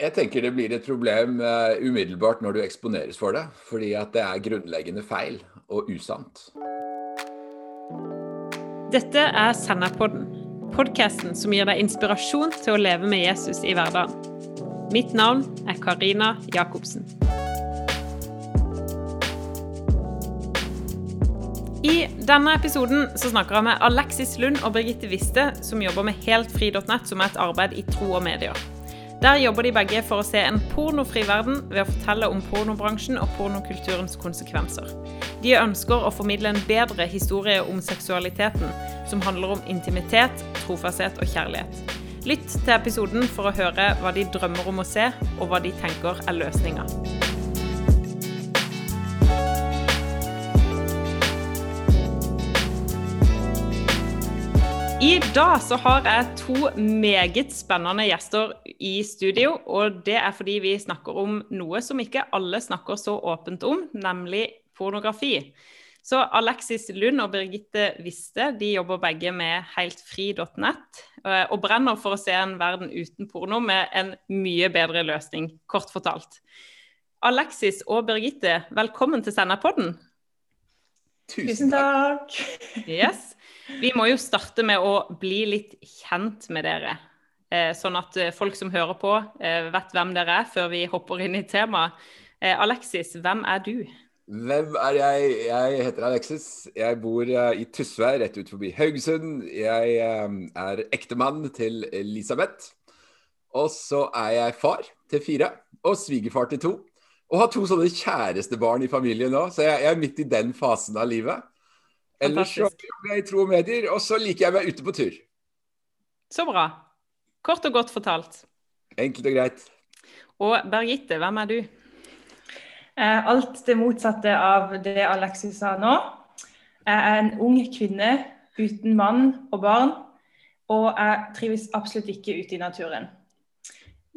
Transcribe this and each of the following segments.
Jeg tenker det blir et problem uh, umiddelbart når du eksponeres for det. Fordi at det er grunnleggende feil og usant. Dette er Senderpodden, podkasten som gir deg inspirasjon til å leve med Jesus i hverdagen. Mitt navn er Karina Jacobsen. I denne episoden så snakker jeg med Alexis Lund og Birgitte Wiste, som jobber med heltfri.nett, som er et arbeid i tro og medier. Der jobber de begge for å se en pornofri verden ved å fortelle om pornobransjen og pornokulturens konsekvenser. De ønsker å formidle en bedre historie om seksualiteten, som handler om intimitet, trofasthet og kjærlighet. Lytt til episoden for å høre hva de drømmer om å se, og hva de tenker er løsninga. I dag så har jeg to meget spennende gjester i studio. Og det er fordi vi snakker om noe som ikke alle snakker så åpent om, nemlig pornografi. Så Alexis Lund og Birgitte Wiste de jobber begge med heltfri.nett eh, og brenner for å se en verden uten porno med en mye bedre løsning, kort fortalt. Alexis og Birgitte, velkommen til Senderpodden. Tusen takk. Yes. Vi må jo starte med å bli litt kjent med dere. Eh, sånn at eh, folk som hører på, eh, vet hvem dere er, før vi hopper inn i temaet. Alexis, hvem er du? Hvem er jeg? Jeg heter Alexis. Jeg bor i Tysvær, rett ut forbi Haugesund. Jeg er ektemann til Elisabeth. Og så er jeg far til fire, og svigerfar til to. Og har to sånne kjærestebarn i familien nå, så jeg er midt i den fasen av livet. Ellers så jobber jeg i tro og medier, og så liker jeg å være ute på tur. Så bra. Kort og godt fortalt. Enkelt og greit. Og Bergitte, hvem er du? Eh, alt det motsatte av det Alexis sa nå. Jeg er en ung kvinne uten mann og barn, og jeg trives absolutt ikke ute i naturen.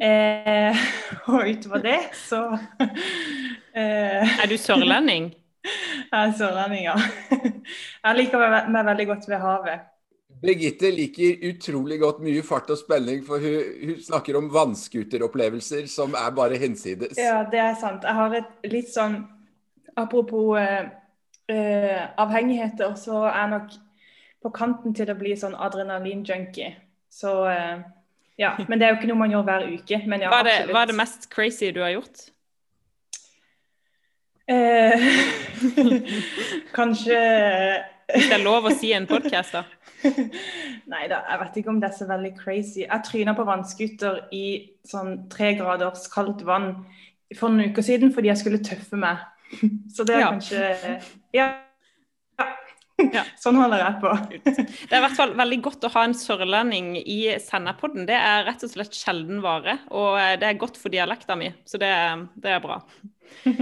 Eh, og utover det, så eh, Er du sørlending? Jeg er sørlending, ja. Jeg liker meg veldig godt ved havet. Birgitte liker utrolig godt mye fart og spenning, for hun, hun snakker om vannskuteropplevelser som er bare hensides. Ja, det er sant. Jeg har et litt sånn Apropos eh, eh, avhengigheter, så er jeg nok på kanten til å bli sånn adrenalin-junkie. Så uh, ja. Men det er jo ikke noe man gjør hver uke. Men ja, hva, er det, hva er det mest crazy du har gjort? Eh, kanskje Hvis det er lov å si en podkast, da? Nei da, jeg vet ikke om det er så veldig crazy. Jeg tryna på vannskuter i sånn tre graders kaldt vann for noen uker siden fordi jeg skulle tøffe meg. Så det er ja. kanskje ja. Ja. Sånn holder jeg på. det er i hvert fall veldig godt å ha en sørlending i Senderpodden. Det er rett og slett sjelden vare, og det er godt for dialekta mi, så det, det er bra.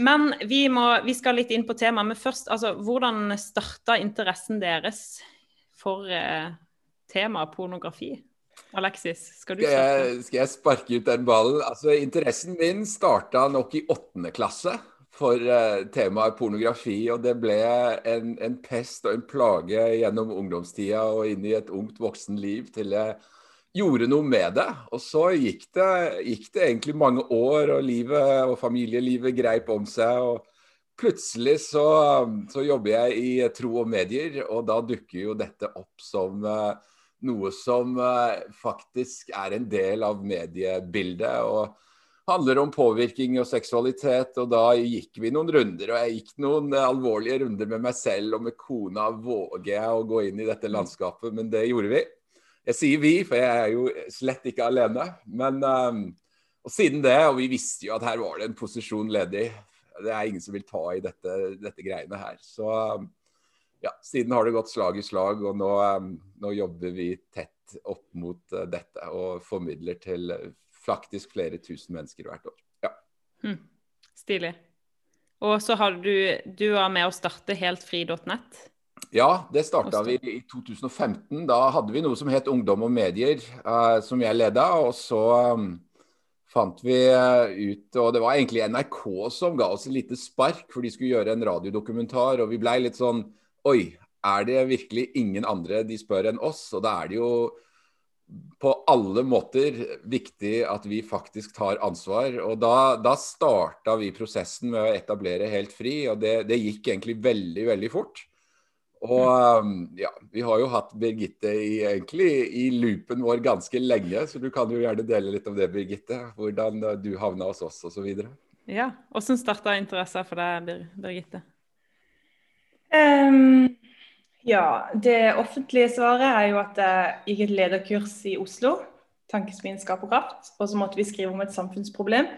Men vi, må, vi, skal litt inn på temaet. Men først, altså, hvordan starta interessen deres for eh, temaet pornografi? Alexis, skal du starte? Skal jeg, skal jeg sparke ut den ballen? Altså, Interessen min starta nok i åttende klasse for uh, temaet pornografi. Og det ble en, en, pest og en plage gjennom ungdomstida og inn i et ungt voksenliv til jeg gjorde noe med det. Og så gikk det, gikk det, egentlig mange år, og livet og familielivet greip om seg. og Plutselig så, så jobber jeg i tro og medier, og da dukker jo dette opp som uh, noe som uh, faktisk er en del av mediebildet. og handler om påvirkning og seksualitet. Og da gikk vi noen runder, og jeg gikk noen alvorlige runder med meg selv og med kona. Våger jeg å gå inn i dette landskapet? Men det gjorde vi. Jeg sier vi, for jeg er jo slett ikke alene. Men um, og siden det, og vi visste jo at her var det en posisjon ledig. Det er ingen som vil ta i dette, dette greiene her. Så um, ja, siden har det gått slag i slag, og nå, um, nå jobber vi tett opp mot dette og formidler til faktisk flere tusen mennesker hvert år. Ja. Hmm. Stilig. Og så har du, du var med å starte heltfri.nett. Ja, det starta vi i 2015. Da hadde vi noe som het Ungdom og medier, uh, som jeg leda. Og så um, fant vi uh, ut Og det var egentlig NRK som ga oss et lite spark, for de skulle gjøre en radiodokumentar. Og vi blei litt sånn Oi, er det virkelig ingen andre de spør enn oss? Og da er det jo på alle måter viktig at vi faktisk tar ansvar. Og da, da starta vi prosessen med å etablere Helt fri, og det, det gikk egentlig veldig, veldig fort. Og ja, vi har jo hatt Birgitte i, egentlig i loopen vår ganske lenge, så du kan jo gjerne dele litt om det, Birgitte. Hvordan du havna hos oss osv. Ja, Hvordan starta interessen for deg, Birgitte? Um, ja, det offentlige svaret er jo at jeg gikk et lederkurs i Oslo. Tankesmien Skap og kraft. Og så måtte vi skrive om et samfunnsproblem.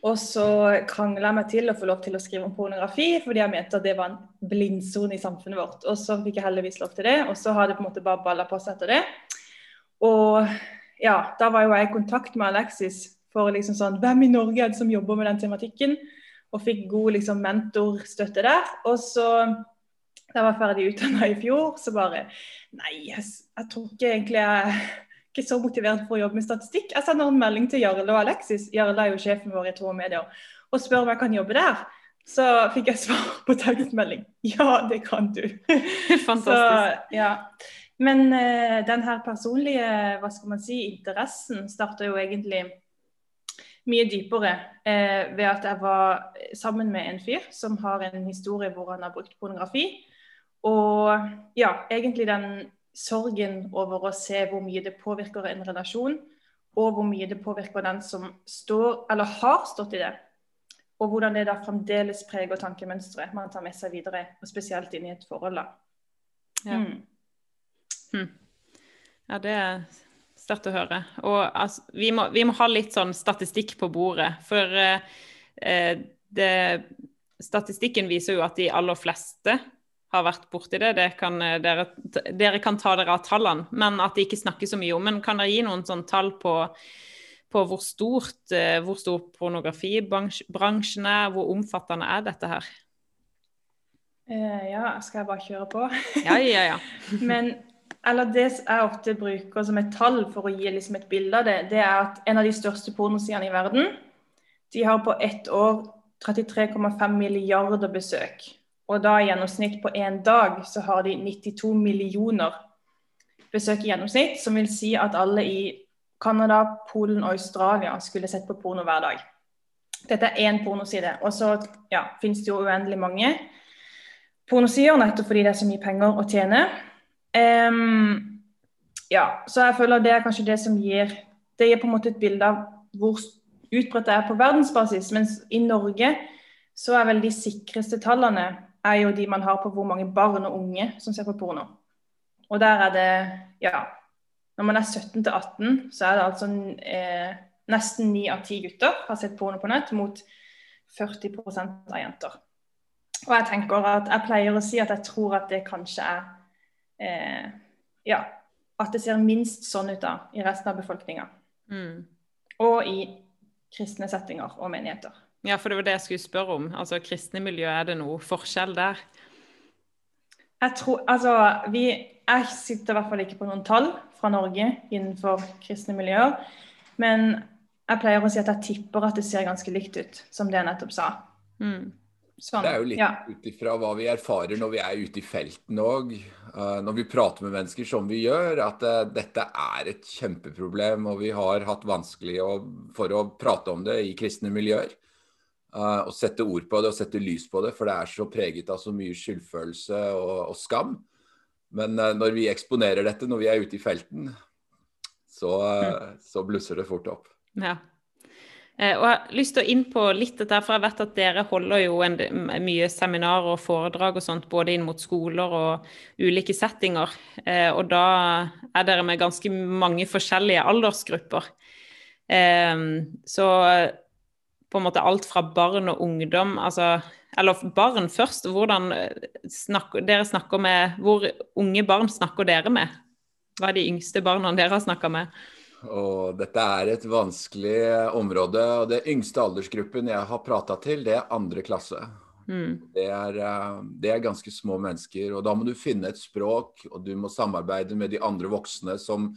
Og så krangla jeg meg til å få lov til å skrive om pornografi, fordi jeg mente at det var en blindsone i samfunnet vårt. Og så fikk jeg heldigvis lov til det, og så har det på en måte bare balla på seg etter det. Og ja, da var jo jeg i kontakt med Alexis for liksom sånn Hvem i Norge er det som jobber med den tematikken? Og fikk god liksom mentorstøtte der. Og så da jeg var ferdig utdanna i fjor, så bare Nei, jeg, jeg, tror ikke egentlig jeg ikke så motivert for å jobbe med statistikk. Jeg sender en melding til Jarle og Alexis, Jarle er jo sjefen vår i Tro og Medier, og spør om jeg kan jobbe der. Så fikk jeg svar på tekstmelding. Ja, det kan du. Fantastisk. Så, ja. Men uh, den her personlige hva skal man si, interessen starta jo egentlig mye dypere uh, ved at jeg var sammen med en fyr som har en historie hvor han har brukt pornografi. Og ja, egentlig den sorgen over å se hvor mye det påvirker en relasjon, og hvor mye det påvirker den som står, eller har stått i det. Og hvordan det da fremdeles preger tankemønsteret man tar med seg videre, og spesielt inn i et forhold. da. Ja. Mm. Hm. ja, det er sterkt å høre. Og altså, vi, må, vi, må, ha litt sånn statistikk på bordet. For eh, det, statistikken viser jo at de aller fleste har vært borti det. det kan, eh, dere, dere, kan ta dere av tallene, men at det ikke snakkes så mye om. Men kan dere gi noen sånn tall på, på hvor, stort, eh, hvor stor pornografibransjen er, hvor omfattende er dette her? Uh, ja, skal jeg bare kjøre på? ja, ja, ja. men eller det jeg ofte bruker som et tall for å gi liksom et bilde av det, det er at en av de største pornosidene i verden, de har på ett år 33,5 milliarder besøk. Og da i gjennomsnitt på én dag så har de 92 millioner besøk i gjennomsnitt, som vil si at alle i Canada, Polen og Australia skulle sett på porno hver dag. Dette er én pornoside. Og så ja, finnes det jo uendelig mange pornosider, nettopp fordi det er så mye penger å tjene. Um, ja, så jeg føler det er kanskje det som gir Det gir på en måte et bilde av hvor utbredt det er på verdensbasis. Mens i Norge så er vel de sikreste tallene er jo de man har på hvor mange barn og unge som ser på porno. Og der er det ja Når man er 17 til 18, så er det altså eh, nesten ni av ti gutter har sett porno på nett, mot 40 av jenter. Og jeg tenker at jeg pleier å si at jeg tror at det kanskje er eh, Ja, at det ser minst sånn ut da i resten av befolkninga. Mm. Og i kristne settinger og menigheter. Ja, for det var det jeg skulle spørre om. Altså, Kristne miljø, er det noe forskjell der? Jeg tror, altså, vi, jeg sitter i hvert fall ikke på noen tall fra Norge innenfor kristne miljøer. Men jeg pleier å si at jeg tipper at det ser ganske likt ut, som det jeg nettopp sa. Mm. Sånn, det er jo litt ja. ut ifra hva vi erfarer når vi er ute i felten òg. Uh, eh, når vi prater med mennesker som vi gjør, at uh, dette er et kjempeproblem. Og vi har hatt vanskelig å, for å prate om det i kristne miljøer. Uh, og sette ord på det og sette lys på det, for det er så preget av så mye skyldfølelse og, og skam. Men uh, når vi eksponerer dette, når vi er ute i felten, så, uh, så blusser det fort opp. Ja. Og jeg har lyst til å inn på litt dette, for jeg vet at dere holder jo en, mye seminarer og foredrag og sånt, både inn mot skoler og ulike settinger. Og da er dere med ganske mange forskjellige aldersgrupper. Så på en måte alt fra barn og ungdom, altså Eller barn først. Hvordan snakker, dere snakker med Hvor unge barn snakker dere med? Hva er de yngste barna dere har snakka med? Og dette er et vanskelig område. og Det yngste aldersgruppen jeg har prata til, det er andre klasse. Mm. Det, er, eh, det, er, ganske små mennesker. og Da må du finne et språk, og du må samarbeide med de andre voksne som,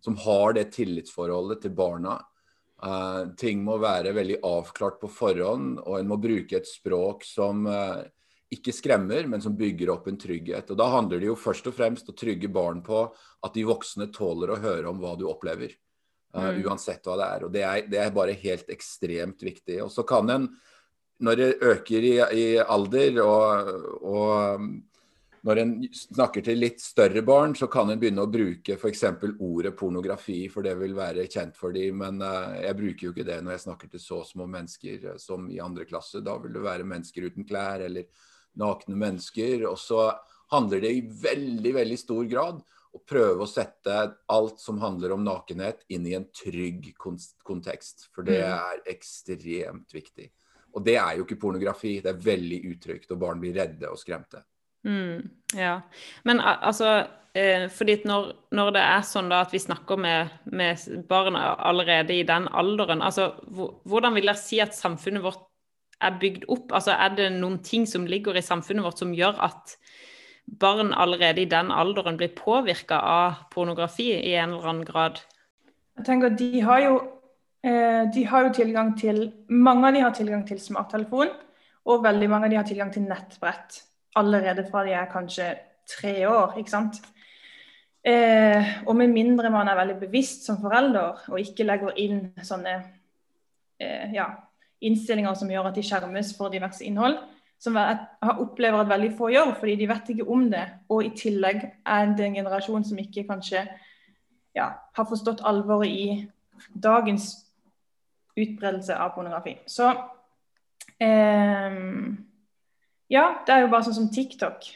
som har det tillitsforholdet til barna. Uh, ting må være veldig avklart på forhånd, og en må bruke et språk som uh, ikke skremmer, men som bygger opp en trygghet. Og Da handler det jo først og fremst å trygge barn på at de voksne tåler å høre om hva du opplever. Uh, mm. Uansett hva det er. Og det er, det er, bare helt ekstremt viktig. Og så kan en, når det øker i, i alder og, og når en snakker til litt større barn, så kan en begynne å bruke f.eks. ordet pornografi, for det vil være kjent for dem. Men uh, jeg bruker jo ikke det når jeg snakker til så små mennesker uh, som i andre klasse. Da vil det være mennesker uten klær eller nakne mennesker. Og så handler det i veldig, veldig stor grad å prøve å sette alt som handler om nakenhet, inn i en trygg kontekst. For det mm. er ekstremt viktig. Og det er jo ikke pornografi. Det er veldig utrygt, og barn blir redde og skremte. Mm, ja. Men altså eh, fordi når, når, det er sånn da at vi snakker med, med barn allerede i den alderen, altså hvordan vil dere si at samfunnet vårt er bygd opp? Altså Er det noen ting som ligger i samfunnet vårt som gjør at barn allerede i den alderen blir påvirka av pornografi i en eller annen grad? Jeg tenker at de har jo, eh, de har jo tilgang til Mange av de har tilgang til smarttelefon, og veldig mange av de har tilgang til nettbrett allerede fra de er kanskje tre år. ikke sant? Eh, og med mindre man er veldig bevisst som forelder og ikke legger inn sånne eh, ja, innstillinger som gjør at de skjermes for diverse innhold, som jeg opplever at veldig få gjør, fordi de vet ikke om det. Og i tillegg er det en generasjon som ikke kanskje ja, har forstått alvoret i dagens utbredelse av pornografi. Så eh, ja, det er jo bare sånn som TikTok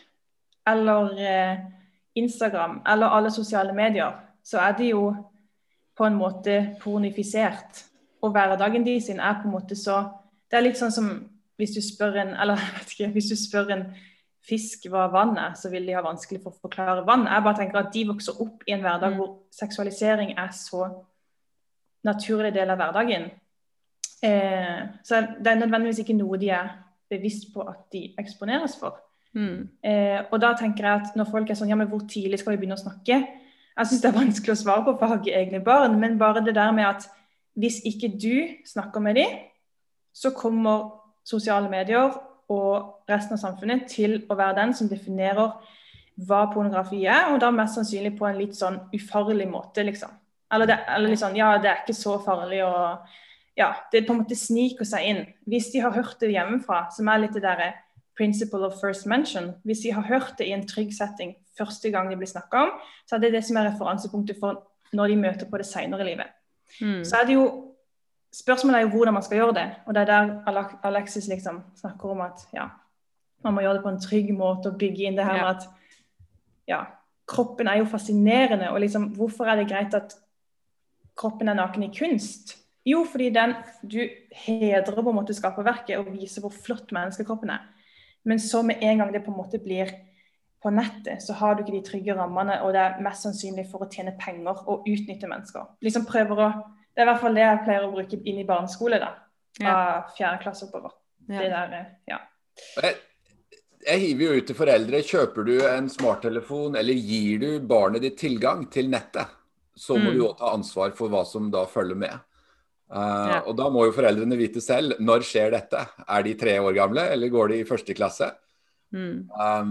eller eh, Instagram eller alle sosiale medier, så er de jo på en måte pornifisert. Og hverdagen de sin er på en måte så Det er litt sånn som hvis du spør en eller jeg vet ikke, hvis du spør en fisk hva vann er, så vil de ha vanskelig for å forklare vann. Jeg bare tenker at de vokser opp i en hverdag mm. hvor seksualisering er så naturlig del av hverdagen. Eh, så det er nødvendigvis ikke noe de er bevisst på at de eksponeres for. Mm. Eh, og da tenker jeg at når folk er sånn Ja, men hvor tidlig skal vi begynne å snakke? Jeg syns det er vanskelig å svare på for jeg har egne barn, men bare det der med at hvis ikke du snakker med dem, så kommer sosiale medier og resten av samfunnet til å være den som definerer hva pornografi er, og da mest sannsynlig på en litt sånn ufarlig måte, liksom. Eller, det, eller sånn Ja, det er ikke så farlig å ja, det på en måte sniker seg inn. Hvis de har hørt det hjemmefra, som er litt det derre principle of first mention, hvis de har hørt det i en trygg setting første gang de blir snakka om, så er det det som er referansepunktet for når de møter på det seinere i livet. Mm. Så er det jo Spørsmålet er jo hvordan man skal gjøre det. Og det er der Alexis liksom snakker om at ja, man må gjøre det på en trygg måte og bygge inn det her med at ja, kroppen er jo fascinerende. Og liksom, hvorfor er det greit at kroppen er naken i kunst? Jo, fordi den, du hedrer på en måte skaperverket og viser hvor flott menneskekroppen er. Men så med en gang det på en måte blir på nettet, så har du ikke de trygge rammene, og det er mest sannsynlig for å tjene penger og utnytte mennesker. Liksom prøver å, Det er i hvert fall det jeg pleier å bruke inn i barneskole, da. Fra ja. fjerde klasse oppover. Ja. Det der, eh, ja. Jeg, jeg hiver jo ut til foreldre. Kjøper du en smarttelefon, eller gir du barnet ditt tilgang til nettet, så må mm. du òg ta ansvar for hva som da følger med. Uh, ja. Og da må jo foreldrene vite selv når skjer dette. Er de tre år gamle, eller går de i første klasse? Mm. Um,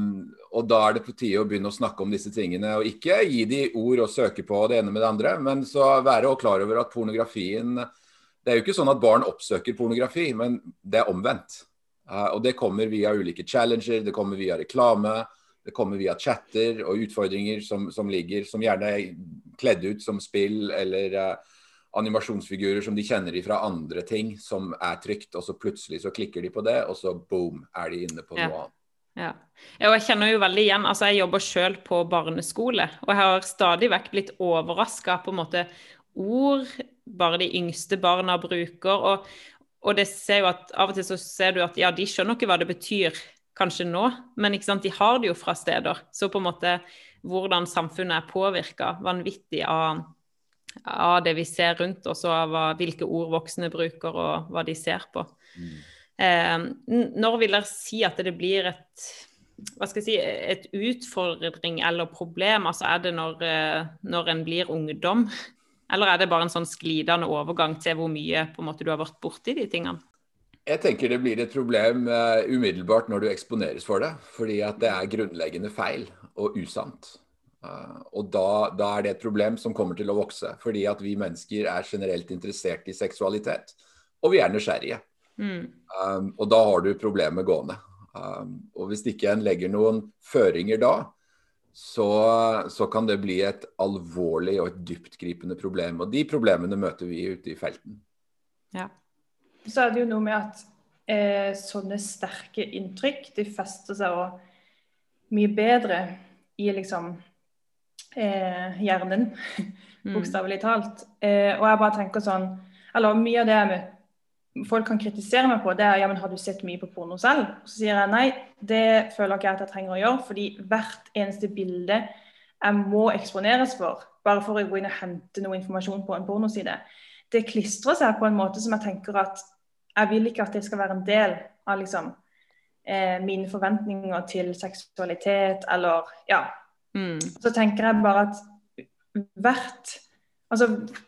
og da er det på tide å begynne å snakke om disse tingene. Og ikke gi de ord og søke på det ene med det andre, men så være klar over at pornografien Det er jo ikke sånn at barn oppsøker pornografi, men det er omvendt. Uh, og det kommer via ulike challenger, det kommer via reklame, det kommer via chatter og utfordringer som, som ligger, som gjerne er kledd ut som spill eller uh, animasjonsfigurer som de kjenner fra andre ting som er trygt, og så plutselig så klikker de på det, og så boom, er de inne på noe ja. annet. Ja. Jeg kjenner jo veldig igjen. altså Jeg jobber selv på barneskole, og jeg har stadig vekk blitt overraska på en måte ord bare de yngste barna bruker. Og, og det ser jo at av og til så ser du at ja, de skjønner ikke hva det betyr kanskje nå, men ikke sant, de har det jo fra steder. Så på en måte hvordan samfunnet er påvirka vanvittig av av det vi ser rundt oss, og av hvilke ord voksne bruker, og hva de ser på. Mm. Eh, når vil dere si at det blir et hva skal jeg si, et utfordring eller problem? Altså Er det når, eh, når en blir ungdom, eller er det bare en sånn sklidende overgang til hvor mye på en måte du har vært borti de tingene? Jeg tenker det blir et problem uh, umiddelbart når du eksponeres for det. Fordi at det er grunnleggende feil og usant. Uh, og da, da, er det et problem som kommer til å vokse. Fordi at vi mennesker er generelt interessert i seksualitet. Og vi er nysgjerrige. Mm. Um, og da har du problemet gående. Um, og hvis ikke en legger noen føringer da, så, så, kan det bli et alvorlig og et dyptgripende problem. Og de problemene møter vi ute i felten. Ja. Så er det jo noe med at eh, sånne sterke inntrykk de fester seg òg mye bedre i liksom eh, hjernen, mm. bokstavelig talt. Eh, og jeg bare tenker sånn Eller mye av det jeg folk kan kritisere meg på, det er ja, men har du sett mye på porno selv? Så sier jeg nei, det føler ikke jeg at jeg trenger å gjøre, fordi hvert eneste bilde jeg må eksponeres for, bare for å gå inn og hente noe informasjon på en pornoside, det klistrer seg på en måte som jeg tenker at jeg vil ikke at det skal være en del av liksom, eh, mine forventninger til seksualitet, eller ja. Mm. Så tenker jeg bare at hvert Altså,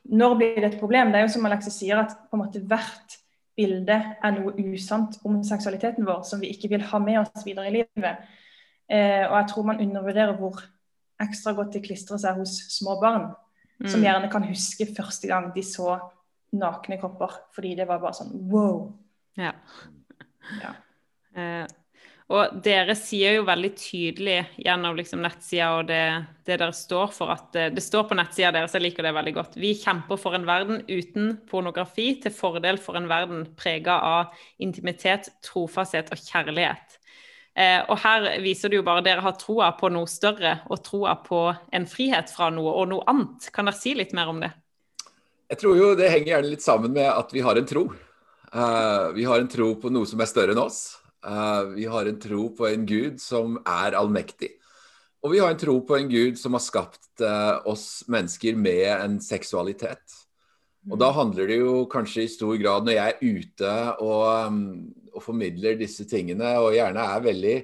når blir det et problem? Det er jo som Alexis sier, at på en måte hvert bilde er noe usant om seksualiteten vår som vi ikke vil ha med oss videre i livet. Eh, og jeg tror man undervurderer hvor ekstra godt det klistrer seg hos små barn, mm. som gjerne kan huske første gang de så nakne kropper, fordi det var bare sånn wow. Ja. ja. Eh, og dere sier jo veldig tydelig gjennom liksom nettsida og det, det, dere står for, at det, det står på nettsida deres, jeg liker det veldig godt. Vi kjemper for en verden uten pornografi, til fordel for en verden prega av intimitet, trofasthet og kjærlighet. Eh, og her viser det jo bare dere har troa på noe større, og troa på en frihet fra noe og noe annet. Kan dere si litt mer om det? Jeg tror jo det henger gjerne litt sammen med at vi har en tro. Uh, vi har en tro på noe som er større enn oss. Uh, vi har en tro på en Gud som er allmektig. Og vi har en tro på en Gud som har skapt uh, oss mennesker med en seksualitet. Og da handler det jo kanskje i stor grad, når jeg er ute og, um, og formidler disse tingene, og gjerne er veldig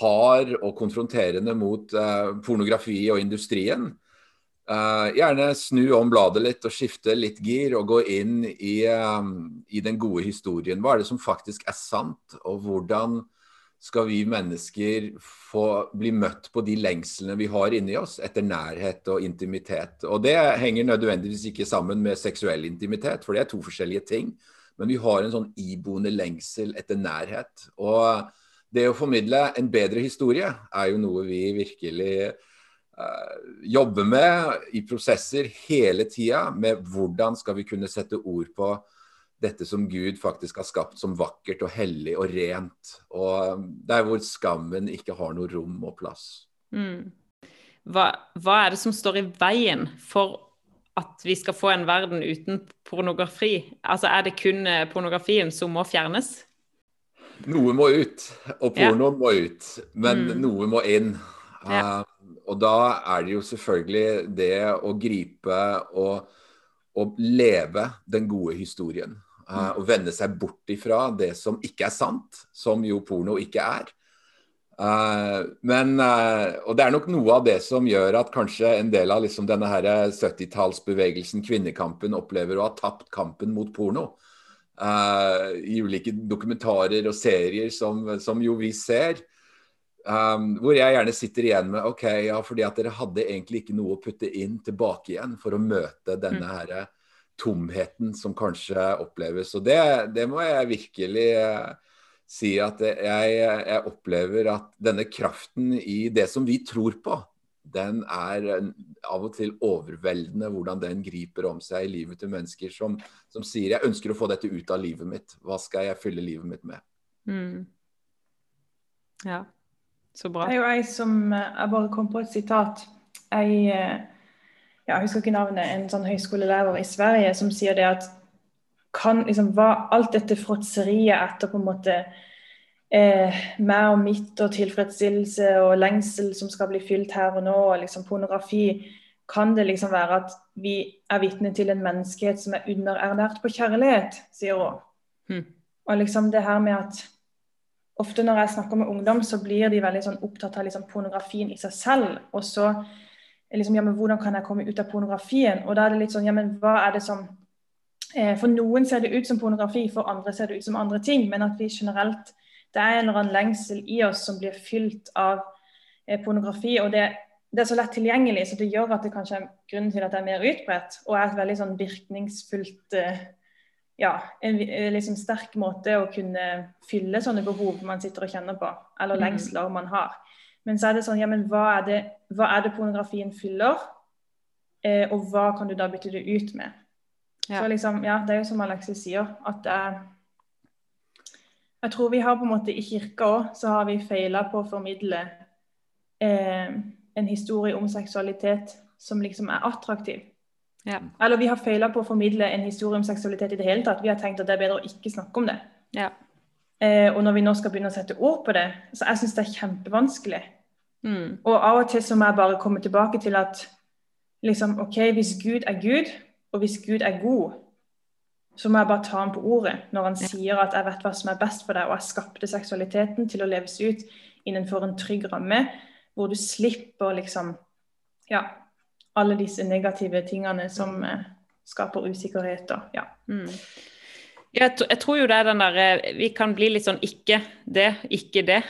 hard og konfronterende mot pornografi og industrien, Uh, gjerne snu om bladet litt og skifte litt gir og gå inn i, um, i, den gode historien. Hva er det som faktisk er sant, og hvordan skal vi mennesker få bli møtt på de lengslene vi har inni oss etter nærhet og intimitet. Og det henger nødvendigvis ikke sammen med seksuell intimitet, for det er to forskjellige ting. Men vi har en sånn iboende lengsel etter nærhet. Og det å formidle en bedre historie er jo noe vi virkelig jobbe med i prosesser hele tida med hvordan skal vi kunne sette ord på dette som Gud faktisk har skapt som vakkert og hellig og rent. Og der hvor skammen ikke har noe rom og plass. Mm. Hva, hva, er det som står i veien for at vi skal få en verden uten pornografi? Altså Er det kun eh, pornografien som må fjernes? Noe må ut, og pornoen ja. må ut. Men mm. noe må inn. Ja. Og da er det jo selvfølgelig det å gripe og, og leve den gode historien. Uh, og vende seg bort ifra det som ikke er sant, som jo porno ikke er. Uh, men, uh, og det er nok noe av det som gjør at kanskje en del av liksom denne 70-tallsbevegelsen, kvinnekampen, opplever å ha tapt kampen mot porno. I ulike dokumentarer og serier som, som jo vi ser. Um, hvor jeg gjerne sitter igjen med OK, ja, fordi at dere hadde egentlig ikke noe å putte inn tilbake igjen for å møte denne mm. her tomheten som kanskje oppleves. Og det, det må jeg virkelig uh, si at jeg, jeg, opplever at denne kraften i det som vi tror på, den er av og til overveldende hvordan den griper om seg i livet til mennesker som, som sier jeg ønsker å få dette ut av livet mitt. Hva skal jeg fylle livet mitt med? Mm. Ja. Så bra. Det er jo ei som eh, Jeg bare kom på et sitat. Jeg, ja, jeg husker ikke navnet, en sånn høyskolelærer i Sverige som sier det at kan liksom hva, Alt dette fråtseriet etter på en måte eh, meg og mitt og tilfredsstillelse og lengsel som skal bli fylt her og nå, og liksom pornografi Kan det liksom være at vi er vitne til en menneskehet som er underernært på kjærlighet, sier hun. Hmm. Og liksom det her med at ofte når jeg snakker med ungdom, så blir de veldig sånn opptatt av liksom pornografien i seg selv. Og så liksom, ja, men hvordan kan jeg komme ut av pornografien? Og da er det litt sånn, ja, men hva er det som eh, For noen ser det ut som pornografi, for andre ser det ut som andre ting. Men at vi generelt Det er en eller annen lengsel i oss som blir fylt av eh, pornografi. og det, det, er så lett tilgjengelig, så det gjør at det kanskje er grunnen til at det er mer utbredt. Og er et veldig sånn virkningsfullt eh, ja, en liksom sterk måte å kunne fylle sånne behov man sitter og kjenner på, eller mm. lengsler man har. Men så er det sånn, ja, men hva er det, hva er det pornografien fyller? Eh, og hva kan du da bytte det ut med? Ja. Så liksom, ja, Det er jo som Alexis sier, at eh, jeg tror vi har på en måte i kirka òg så har vi feila på å formidle eh, en historie om seksualitet som liksom er attraktiv. Ja. Eller vi har feila på å formidle en historie om seksualitet i det hele tatt. Vi har tenkt at det er bedre å ikke snakke om det. Ja. Eh, og når vi nå skal begynne å sette ord på det, så jeg syns det er kjempevanskelig. Mm. Og av og til så må jeg bare komme tilbake til at liksom, OK, hvis Gud er Gud, og hvis Gud er god, så må jeg bare ta ham på ordet når han sier at 'jeg vet hva som er best for deg', og jeg skapte seksualiteten til å leves ut innenfor en trygg ramme, hvor du slipper liksom ja, alle disse negative tingene som eh, skaper usikkerhet. Og, ja. Mm. Jeg, jeg, tror jo det er den derre eh, Vi kan bli litt sånn ikke det, ikke det.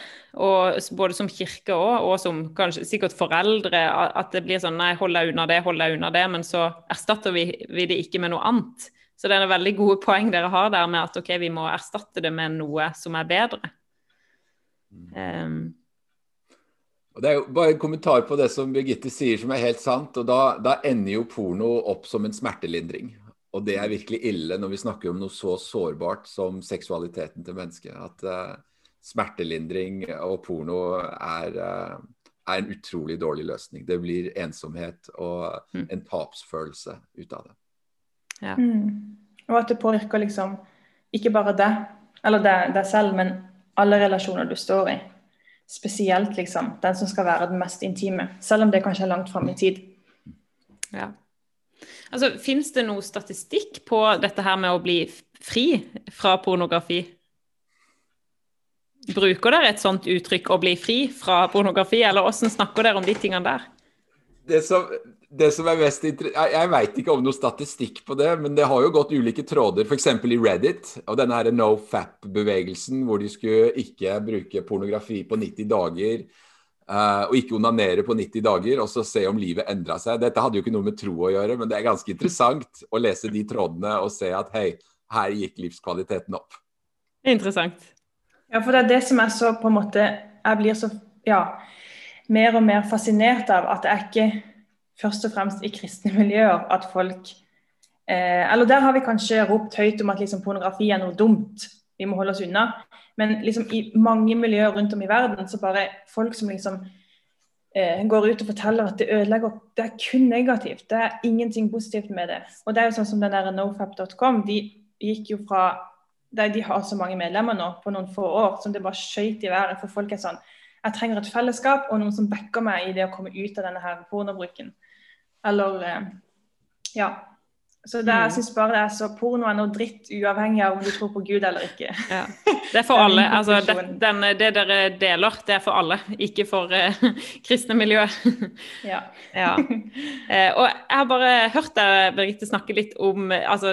Og både som kirke òg, og som kanskje sikkert foreldre. At det blir sånn nei, hold deg unna det, hold deg unna det. Men så erstatter vi, vi, det ikke med noe annet. Så det er en veldig gode poeng dere har der med at ok, vi må erstatte det med noe som er bedre. Um. Det er jo bare en kommentar på det som Birgitte sier som er helt sant. og da, da ender jo porno opp som en smertelindring. Og det er virkelig ille når vi snakker om noe så sårbart som seksualiteten til mennesket. At uh, smertelindring og porno er, uh, er, en utrolig dårlig løsning. Det blir ensomhet og mm. en tapsfølelse ut av det. Ja. Mm. Og at det påvirker liksom ikke bare deg, eller deg, deg selv, men alle relasjoner du står i. Spesielt liksom den som skal være den mest intime, selv om det kanskje er langt fram i tid. Ja. Altså, Fins det noe statistikk på dette her med å bli fri fra pornografi? Bruker dere et sånt uttrykk 'å bli fri fra pornografi', eller hvordan snakker dere om de tingene der? Det som, det som er mest Jeg, jeg veit ikke om noe statistikk på det, men det har jo gått ulike tråder, f.eks. i Reddit, og denne her no fap-bevegelsen, hvor de skulle ikke bruke pornografi på 90 dager. Uh, og ikke onanere på 90 dager og så se om livet endra seg. Dette hadde jo ikke noe med tro å gjøre, men det er ganske interessant å lese de trådene og se at hei, her gikk livskvaliteten opp. Interessant. Ja, for det er det som er så på en måte Jeg blir så ja, mer og mer fascinert av at det er ikke først og fremst i kristne miljøer at folk eh, Eller der har vi kanskje ropt høyt om at liksom, pornografi er noe dumt, vi må holde oss unna. Men liksom i mange miljøer rundt om i verden, så bare folk som liksom eh, går ut og forteller at det ødelegger Det er kun negativt. Det er ingenting positivt med det. Og det er jo sånn som den der nofap.com. De gikk jo fra der De har så mange medlemmer nå på noen få år som det bare skøyt i været. For folk er sånn Jeg trenger et fellesskap og noen som backer meg i det å komme ut av denne her pornobruken. Eller eh, Ja. Så det, jeg mm. syns bare det er så porno er noe dritt, uavhengig av om du tror på Gud eller ikke. Ja. Det er for alle. Altså, det, den, det, dere deler, det er for alle, ikke for uh, kristne miljøer. ja. ja. Uh, og jeg har bare hørt deg, Birgitte, snakke litt om altså,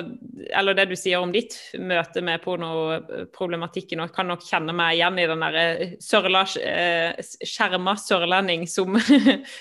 Eller det du sier om ditt møte med pornoproblematikken, og jeg kan nok kjenne meg igjen i den derre sørla, skjerma sørlending som,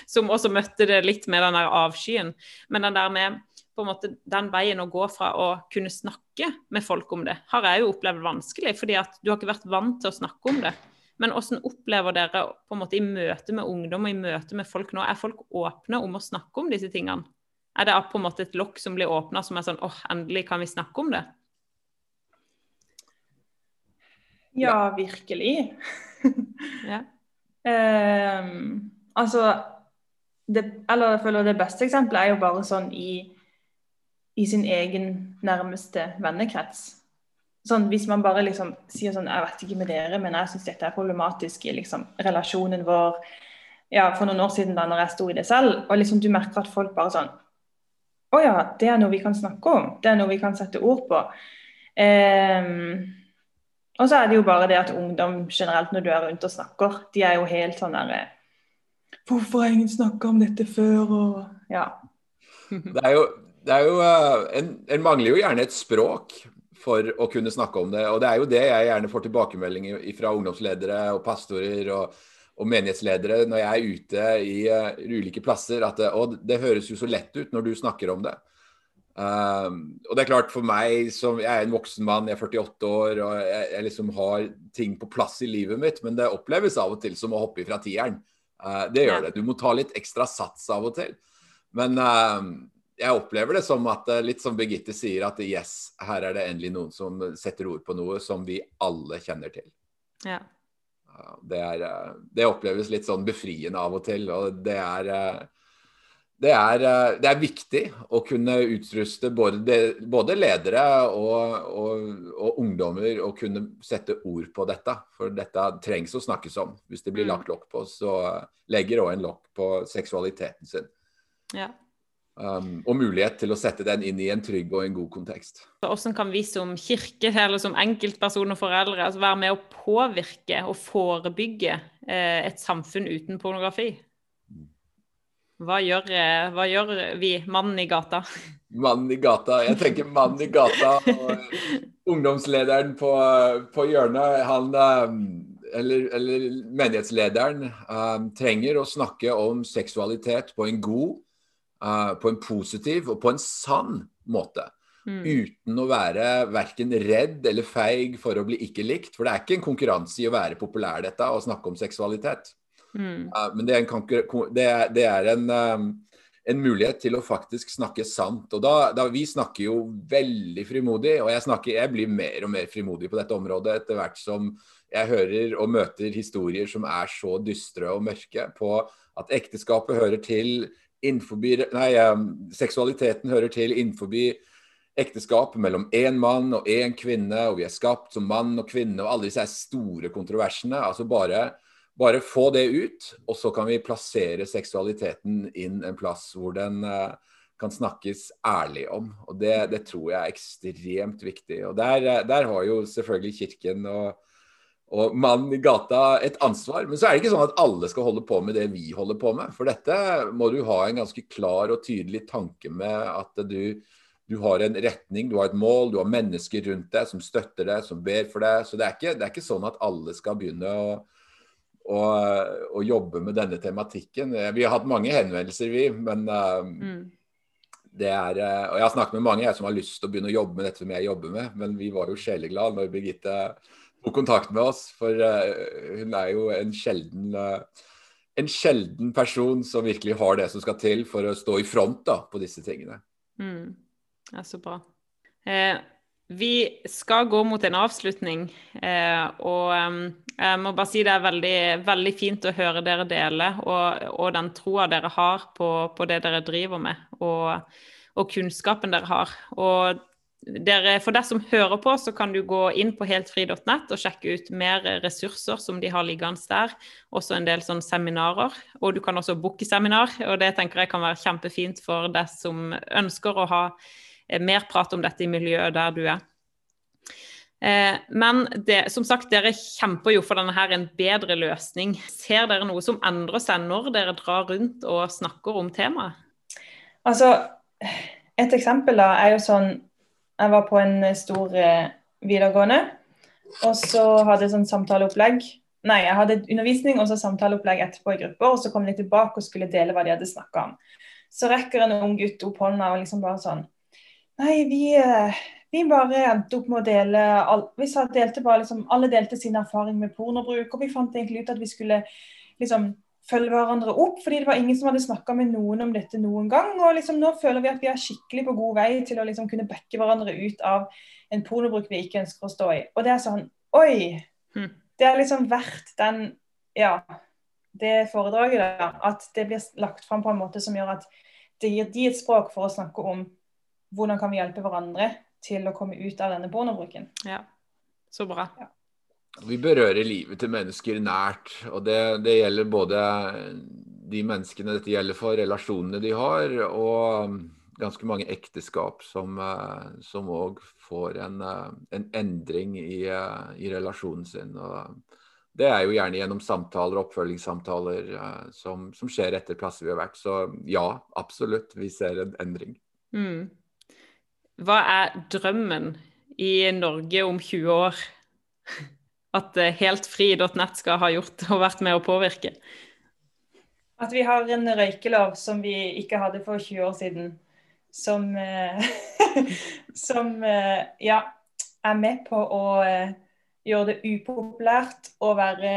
som også møtte det litt med den der avskyen. Men den der med på en måte den veien å gå fra å kunne snakke med folk om det, har jeg jo opplevd vanskelig. fordi at du har ikke vært vant til å snakke om det. Men hvordan opplever dere på en måte i møte med ungdom og i møte med folk nå? Er folk åpne om å snakke om disse tingene? Er det på en måte et lokk som blir åpna som er sånn åh, endelig kan vi snakke om det? Ja, virkelig. ja. um, altså det, Eller jeg føler det beste eksempelet er jo bare sånn i i sin egen nærmeste vennekrets. Sånn, hvis man bare liksom sier sånn Jeg vet ikke med dere, men jeg syns dette er problematisk i liksom, relasjonen vår. Ja, For noen år siden, da når jeg sto i det selv, og liksom du merker at folk bare sånn Å ja, det er noe vi kan snakke om. Det er noe vi kan sette ord på. Um, og så er det jo bare det at ungdom generelt, når du er rundt og snakker, de er jo helt sånn derre Hvorfor har ingen snakka om dette før? Og ja. Det er jo det er jo, eh, en, en, mangler jo gjerne et språk for å kunne snakke om det. Og det er jo det jeg gjerne får tilbakemeldinger fra ungdomsledere og pastorer og, og menighetsledere når jeg er ute i uh, ulike plasser. At det, og det høres jo så lett ut når du snakker om det. Um, og det er klart for meg som Jeg er en voksen mann, jeg er 48 år og jeg, jeg liksom har ting på plass i livet mitt, men det oppleves av og til som å hoppe ifra tieren. Uh, det gjør det. Du må ta litt ekstra sats av og til. Men uh, jeg opplever det som at eh, litt som Birgitte sier, at yes, her er det endelig noen som setter ord på noe som vi alle kjenner til. Ja. Det, er, eh, det oppleves litt sånn befriende av og til. Og det er, eh, det er, det er viktig å kunne utruste både, både ledere og, og, og, ungdommer å kunne sette ord på dette. For dette trengs å snakkes om. Hvis det blir mm. lagt lokk på, så legger òg en lokk på seksualiteten sin. Ja. Um, og mulighet til å sette den inn i en trygg og en god kontekst. Hvordan kan vi som kirke eller som enkeltperson og foreldre altså være med å påvirke og forebygge eh, et samfunn uten pornografi? Hva gjør, eh, hva gjør, vi, mannen i gata? Mannen i gata. Jeg tenker mannen i gata og ungdomslederen på, på hjørnet. Han um, eller, eller menighetslederen um, trenger å snakke om seksualitet på en god uh, på en positiv og på en sann måte. Mm. Uten å være verken redd eller feig for å bli ikke likt. For det er ikke en konkurranse i å være populær, dette, og snakke om seksualitet. Mm. Uh, men det er en, det er, det er en, um, en, mulighet til å faktisk snakke sant. Og da, da, Vi snakker jo veldig frimodig, og jeg, snakker, jeg blir mer og mer frimodig på dette området etter hvert som jeg hører og møter historier som er så dystre og mørke på at ekteskapet hører til innenfor, nei, seksualiteten hører til innenfor ekteskap mellom én mann og én kvinne, og vi er skapt som mann og kvinne, og alle disse store kontroversene. altså bare, bare få det ut, og så kan vi plassere seksualiteten inn en plass hvor den uh, kan snakkes ærlig om. og Det, det tror jeg er ekstremt viktig. og Der, der har jo selvfølgelig Kirken og og mannen i gata et ansvar. Men så er det ikke sånn at alle skal holde på med det vi holder på med. For dette må du ha en ganske klar og tydelig tanke med at du, du har en retning, du har et mål, du har mennesker rundt deg som støtter deg, som ber for deg. Så det er ikke, det er ikke sånn at alle skal begynne å, å, å, jobbe med denne tematikken. Vi har hatt mange henvendelser, vi. Men uh, mm. det er uh, Og jeg har snakket med mange jeg som har lyst til å begynne å jobbe med dette som jeg jobber med, men vi var jo sjeleglade når Birgitte tok kontakt med oss. For uh, hun er jo en sjelden, uh, en sjelden person som virkelig har det som skal til for å stå i front da, på disse tingene. Mm. Er så bra. Eh, vi skal gå mot en avslutning, eh, og um, jeg må bare si det er veldig, veldig fint å høre dere dele, og, og den troa dere har på, på, det dere driver med, og, og kunnskapen dere har. Og dere, for deg som hører på, så kan du gå inn på heltfri.nett og sjekke ut mer ressurser som de har liggende der. Også en del sånn seminarer. Og du kan også booke seminar, og det tenker jeg kan være kjempefint for deg som ønsker å ha eh, mer prat om dette i miljøet der du er. Eh, men det, som sagt, dere kjemper jo for denne her en bedre løsning. Ser dere noe som endrer seg når dere drar rundt og snakker om temaet? Altså, et eksempel da er jo sånn jeg var på en stor eh, videregående, og så hadde jeg sånn samtaleopplegg. Nei, jeg hadde undervisning og så samtaleopplegg etterpå i grupper, og så kom de tilbake og skulle dele hva de hadde snakka om. Så rekker en ung gutt opp hånda og liksom bare sånn Nei, vi, eh, vi bare endte opp med å dele Vi delte bare liksom Alle delte sin erfaring med pornobruk, og vi fant egentlig ut at vi skulle liksom følge hverandre opp. fordi det var ingen som hadde snakka med noen om dette noen gang. Og liksom nå føler vi at vi er skikkelig på god vei til å liksom kunne backe hverandre ut av en pornobruk vi ikke ønsker å stå i. Og det er sånn Oi! Mm. Det er liksom verdt den Ja, det foredraget, da. At det blir lagt fram på en måte som gjør at det gir de et språk for å snakke om hvordan kan vi hjelpe hverandre til å komme ut av denne pornobruken. Ja, så bra. Ja. Vi berører livet til mennesker nært. Og det, det, gjelder både de menneskene dette gjelder for, relasjonene de har, og ganske mange ekteskap som òg får en, en, endring i, i, relasjonen sin. Og det er jo gjerne gjennom samtaler og oppfølgingssamtaler som, som skjer etter plasser vi har vært. Så ja, absolutt, vi ser en endring. Mm. Hva er drømmen i Norge om 20 år? At eh, heltfri.nett skal ha gjort og vært med å påvirke? At vi har en røykelov som vi ikke hadde for 20 år siden. Som, eh, som eh, ja, er med på å gjøre det upopulært å, være,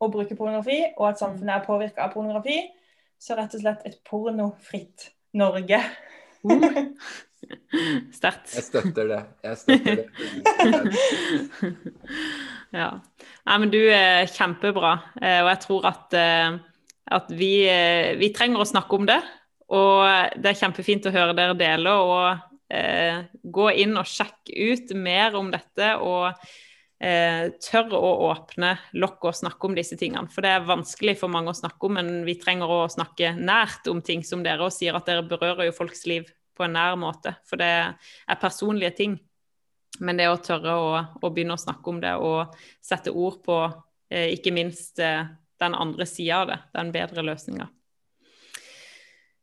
å bruke pornografi, og at samfunnet er påvirka av pornografi. Så rett og slett et pornofritt Norge. Sterkt. Jeg støtter det. Jeg støtter det. ja. Nei, men du er kjempebra, eh, og jeg tror at, eh, at vi, eh, vi, trenger å snakke om det. Og det er kjempefint å høre dere dele, og eh, gå inn og sjekke ut mer om dette. og eh, tør å åpne lokket og snakke om disse tingene. For det er vanskelig for mange å snakke om, men vi trenger å snakke nært om ting som dere, og sier at dere berører jo folks liv på en nær måte. For det er personlige ting. Men det å tørre å, å begynne å snakke om det og sette ord på eh, ikke minst eh, den andre sida av det, den bedre løsninga.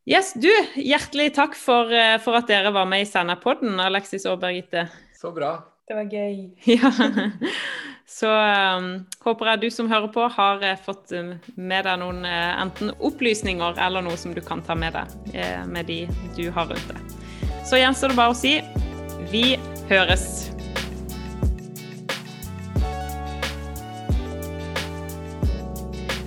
Yes, du, hjertelig takk for, eh, for at dere var med i Senderpodden, Alexis og Birgitte. Så bra. Det var gøy. Ja. Så um, håper jeg du som hører på, har uh, fått um, med deg noen uh, enten opplysninger eller noe som du kan ta med deg uh, med de du har rundt deg. Så gjenstår det bare å si vi høres.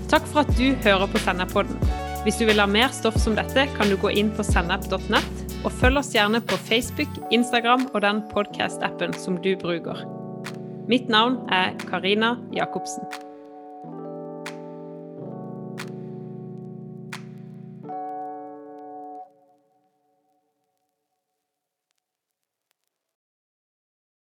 Takk for at du hører på Sennepodden. Hvis du vil ha mer stoff som dette, kan du gå inn på sennep.nett, og følg oss gjerne på Facebook, Instagram og den podkast-appen som du bruker. Mitt navn er Karina Jacobsen.